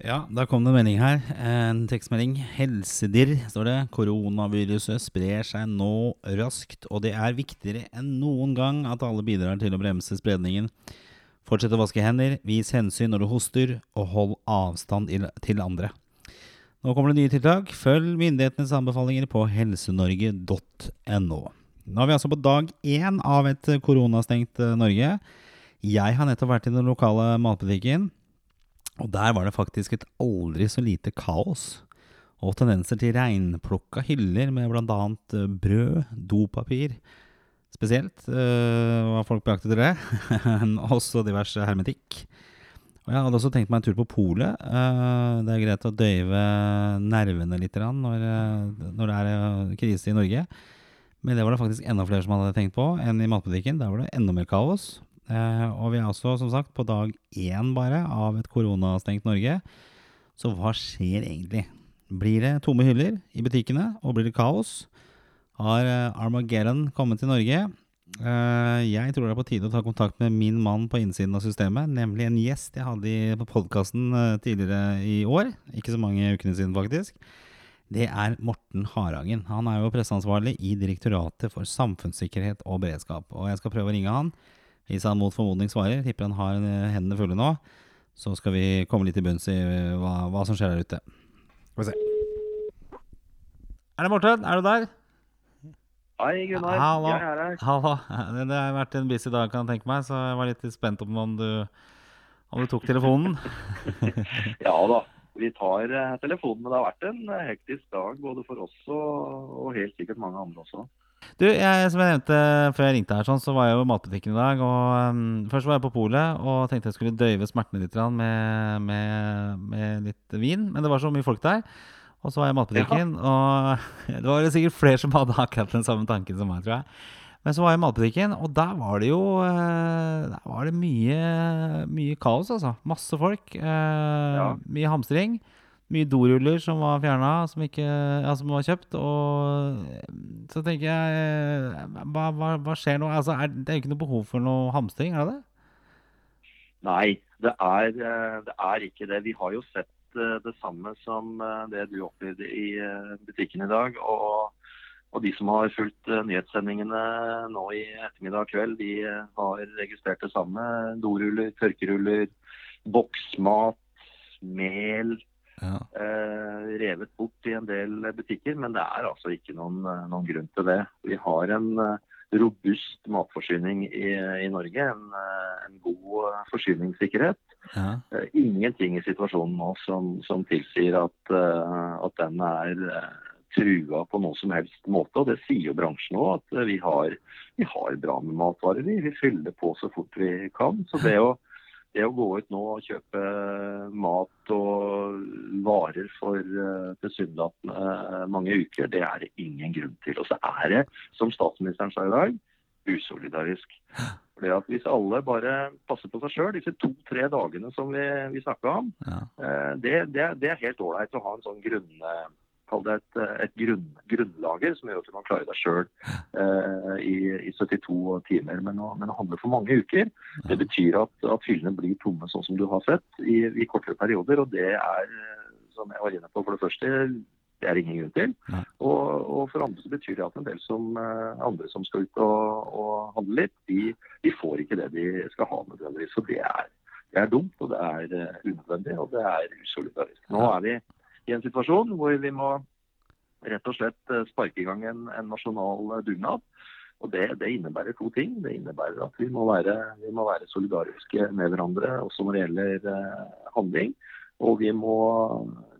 Ja, da kom det en melding her. En tekstmelding. Helsedirr, står det. Koronaviruset sprer seg nå raskt, og det er viktigere enn noen gang at alle bidrar til å bremse spredningen. Fortsett å vaske hender, vis hensyn når du hoster, og hold avstand til andre. Nå kommer det nye tiltak. Følg myndighetenes anbefalinger på helsenorge.no. Nå er vi altså på dag én av et koronastengt eh, Norge. Jeg har nettopp vært i den lokale matbutikken. Og der var det faktisk et aldri så lite kaos. Og tendenser til regnplukka hyller med bl.a. Eh, brød, dopapir Spesielt hva var folk beaktet jakt etter det. også diverse hermetikk. Og jeg hadde også tenkt meg en tur på polet. Uh, det er greit å døyve nervene litt når, når det er krise i Norge. Men det var det faktisk enda flere som hadde tenkt på enn i matbutikken. Der var det enda mer kaos. Eh, og vi er også, som sagt, på dag én bare av et koronastengt Norge. Så hva skjer egentlig? Blir det tomme hyller i butikkene, og blir det kaos? Har eh, Armageddon kommet til Norge? Eh, jeg tror det er på tide å ta kontakt med min mann på innsiden av systemet, nemlig en gjest jeg hadde på podkasten tidligere i år. Ikke så mange ukene siden, faktisk. Det er Morten Harangen. Han er jo presseansvarlig i Direktoratet for samfunnssikkerhet og beredskap. Og jeg skal prøve å ringe han hvis han mot formodning svarer, tipper han har eh, hendene fulle nå, så skal vi komme litt til bunns i eh, hva, hva, som skjer der ute. Skal vi se. Er det Morten? Er du der? Hei, Gunnar. Hallo. Jeg er her. Hallo. Det har vært en busy dag, kan jeg tenke meg, så jeg var litt spent om, om, du, om du tok telefonen. ja da. Vi tar telefonen, men det har vært en hektisk dag både for oss og, og helt sikkert mange andre også. Du, jeg, Som jeg nevnte før jeg ringte her, sånn, så var jeg jo i matbutikken i dag. og um, Først var jeg på polet og tenkte jeg skulle døyve smertene litt med, med, med, litt vin. Men det var så mye folk der. Og så var jeg i matbutikken, ja. og det var sikkert flere som hadde akkurat den samme tanken som meg, tror jeg. Men så var jeg i matbutikken, og der var det jo eh, Der var det mye, mye kaos, altså. Masse folk. Uh, ja. Mye hamstring mye doruller som var fjerna, som, ja, som var kjøpt. Og så tenker jeg Hva, hva, hva skjer nå? Altså, er, det er jo ikke noe behov for noe hamstring, er det det? Nei, det er, det er ikke det. Vi har jo sett eh, det samme som eh, det du opplevde i eh, butikken i dag. Og, og de som har fulgt nyhetssendingene nå i ettermiddag og kveld, de har registrert det samme. Doruller, tørkeruller, boksmat, mel ja. eh, revet bort i en del butikker. Men det er altså ikke noen, eh, noen grunn til det. Vi har en uh, robust matforsyning i, i Norge. En, uh, en, god forsyningssikkerhet. Ja. Ingenting i situasjonen nå som, som tilsier at, at, den er trua på noen som helst måte. Og det sier jo bransjen òg, at vi har, vi har, bra med matvarer. Vi, vi fyller på så fort vi kan. Så det å det å gå ut nå og kjøpe mat og varer for uh, tilsynelatende uh, mange uker, det er det ingen grunn til. Og så er det, som statsministeren sa i dag, usolidarisk. Fordi at Hvis alle bare passer på seg sjøl disse to-tre dagene som vi, vi snakka om, ja. uh, det, det, det, er helt ålreit å ha en sånn grunn kall det et, et grunn, grunnlager som gjør at du kan klare deg sjøl eh, i, i, 72 timer. Men å, men å, handle for mange uker, det betyr at, at hyllene blir tomme sånn som du har sett i, i, kortere perioder. Og det er, som jeg var inne på, for det første det er ingen grunn til. Og, og, for andre så betyr det at en del som, eh, andre som skal ut og, og handle litt, de, de, får ikke det de skal ha nødvendigvis. Så det er, det er dumt, og det er uh, unødvendig, og det er usolidarisk. Nå er vi i en situasjon hvor vi må rett og slett eh, sparke i gang en, en nasjonal eh, dugnad. Og det, det, innebærer to ting. Det innebærer at vi må, være, vi må være solidariske med hverandre også når det gjelder eh, handling. Og vi må,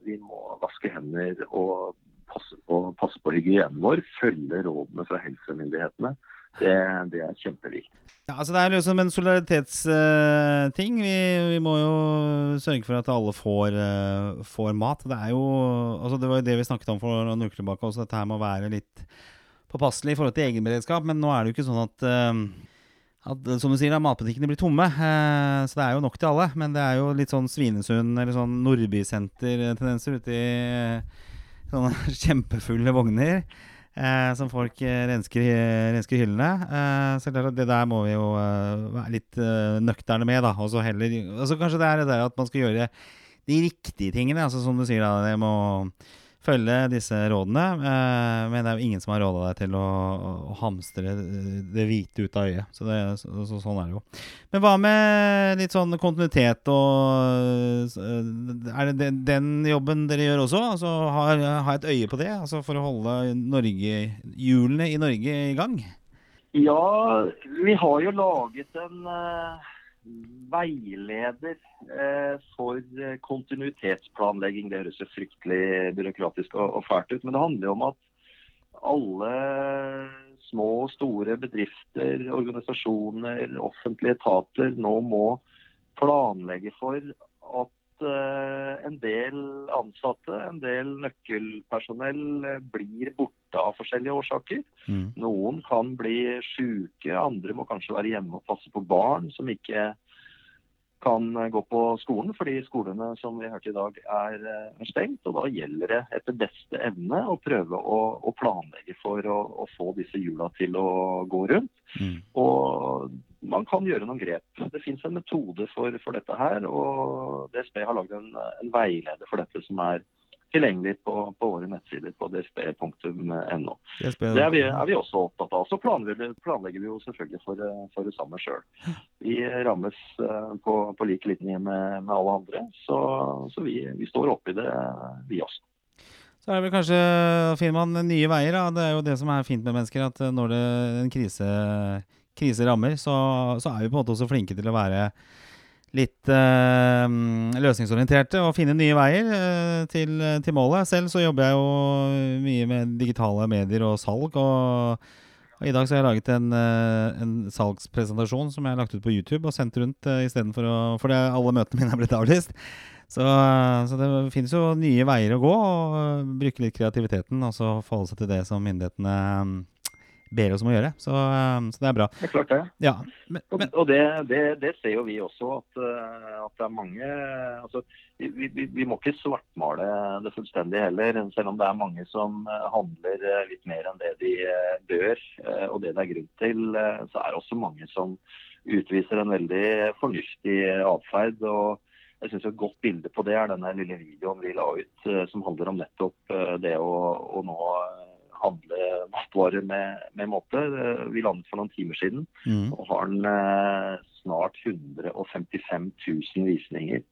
vi må, vaske hender og passe på, passe på hygienen vår. Følge rådene fra helsemyndighetene. Det, det, er kjempeviktig. Ja, altså Det er liksom en solidaritetsting. Uh, vi, vi, må jo sørge for at alle får, uh, får, mat. Det jo altså Det var jo det vi snakket om for noen uker tilbake også. Dette her må være litt påpasselig i forhold til egenberedskap. Men nå er det jo ikke sånn at, uh, at som du sier, at matbutikkene blir tomme. så det er jo nok til alle. Men det er jo litt sånn Svinesund eller sånn Nordbysenter-tendenser ute i sånne kjempefulle vogner eh, som folk eh, rensker, rensker hyllene. Eh, så det der må vi jo eh, være litt uh, nøkterne med, da. Og så heller altså Kanskje det er det der at man skal gjøre de riktige tingene. Altså Som du sier, da, det må følge disse rådene. Eh, men det er jo ingen som har råda deg til å, å hamstre det hvite ut av øyet. Så, det, så, så, sånn er det jo. Men hva med litt sånn kontinuitet og Er det den, jobben dere gjør også? Altså ha et øye på det? Altså for å holde Norge, hjulene i Norge i gang? Ja, vi har jo laget en uh veileder eh, for eh, kontinuitetsplanlegging. Det høres jo fryktelig byråkratisk og, fælt ut, men det handler jo om at alle små og store bedrifter, organisasjoner, offentlige etater nå må planlegge for at eh, en del ansatte, en del nøkkelpersonell eh, blir borte av forskjellige årsaker. Mm. Noen kan bli syke, andre må kanskje være hjemme og passe på barn som ikke kan gå på skolen, fordi skolene som vi hørte i dag er, er stengt. og Da gjelder det etter beste evne å prøve å, å planlegge for å, å, få disse hjula til å gå rundt. Mm. Og man kan gjøre noen grep. Det fins en metode for, for, dette her. og DSB har lagd en, en veileder for dette som er tilgjengelig på, på våre nettsider på dsp.no. Det er vi, er vi, også opptatt av. Så planlegger, planlegger vi jo selvfølgelig for, for det samme sjøl. Vi rammes uh, på, på lik linje med, med, alle andre, så, så vi, vi, står oppi det, vi også. Så er det vel kanskje, finner man nye veier. Da. Det er jo det som er fint med mennesker, at når det, en krise, krise rammer, så, så er vi på en måte også flinke til å være litt uh, løsningsorienterte og finne nye veier uh, til, til, målet. Selv så jobber jeg jo mye med digitale medier og salg. Og, og i dag så har jeg laget en, uh, en, salgspresentasjon som jeg har lagt ut på YouTube og sendt rundt uh, istedenfor å For alle møtene mine er blitt avlyst. Så, så, det finnes jo nye veier å gå, og bruke litt kreativiteten og så forholde seg til det som myndighetene ber oss om å gjøre. Så, um, så det er bra. Det er klart det. Ja, men, men, og det, det, det, ser jo vi også, at, uh, at det er mange altså, vi, vi, vi, må ikke svartmale det fullstendig heller, selv om det er mange som uh, handler litt mer enn det de bør og det det er grunn til. Så er det også mange som utviser en veldig fornuftig atferd. og jeg synes Et godt bilde på det er denne lille videoen vi la ut som handler om nettopp det å, å nå handle matvarer med, med måte. Vi landet for noen timer siden mm. og har den eh, snart 155 000 visninger.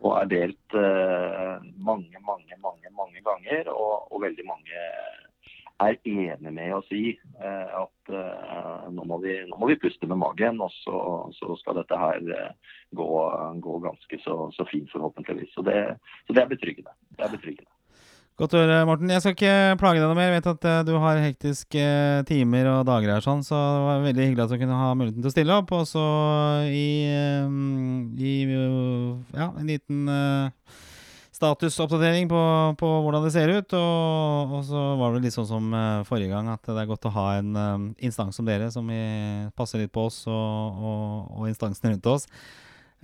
Og er delt eh, mange, mange, mange mange ganger. Og, og, veldig mange er enig med oss i eh, at eh, nå, må vi, nå, må vi, puste med magen, og så, så skal dette her eh, gå, gå ganske så, så, fint, forhåpentligvis. Så det, så det er betryggende. Det er betryggende. Godt å høre, Morten. Jeg skal ikke plage deg noe mer. Jeg vet at uh, du har hektiske uh, timer og dager her, sånn, så det var veldig hyggelig at du kunne ha muligheten til å stille opp. Og så i, um, i ja, en liten statusoppdatering på, på, hvordan det ser ut. Og, og, så var det litt sånn som forrige gang, at det er godt å ha en instans som dere, som passer litt på oss og, og, og instansene rundt oss.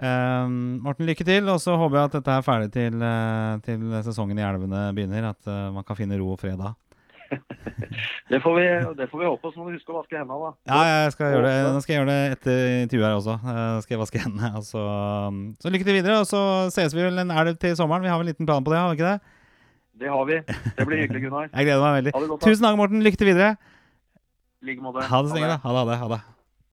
Um, Morten, lykke til. Og så håper jeg at dette er ferdig til, uh, til sesongen i elvene begynner. At uh, man kan finne ro og fredag. det, får vi, det får vi håpe. Så må du huske å vaske hendene, da. Ja, jeg skal gjøre det. Nå skal jeg gjøre det etter intervjuet her også. Uh, skal jeg vaske hendene. Så, um, så, lykke til videre. Og så ses vi vel en elv til sommeren. Vi har vel en liten plan på det, har vi ikke det? Det har vi. Det blir hyggelig, Gunnar. jeg gleder meg veldig. Tusen takk, Morten. Lykke til videre. I like måte. Ha det så lenge, da. Ha det. Ha det. Ha det.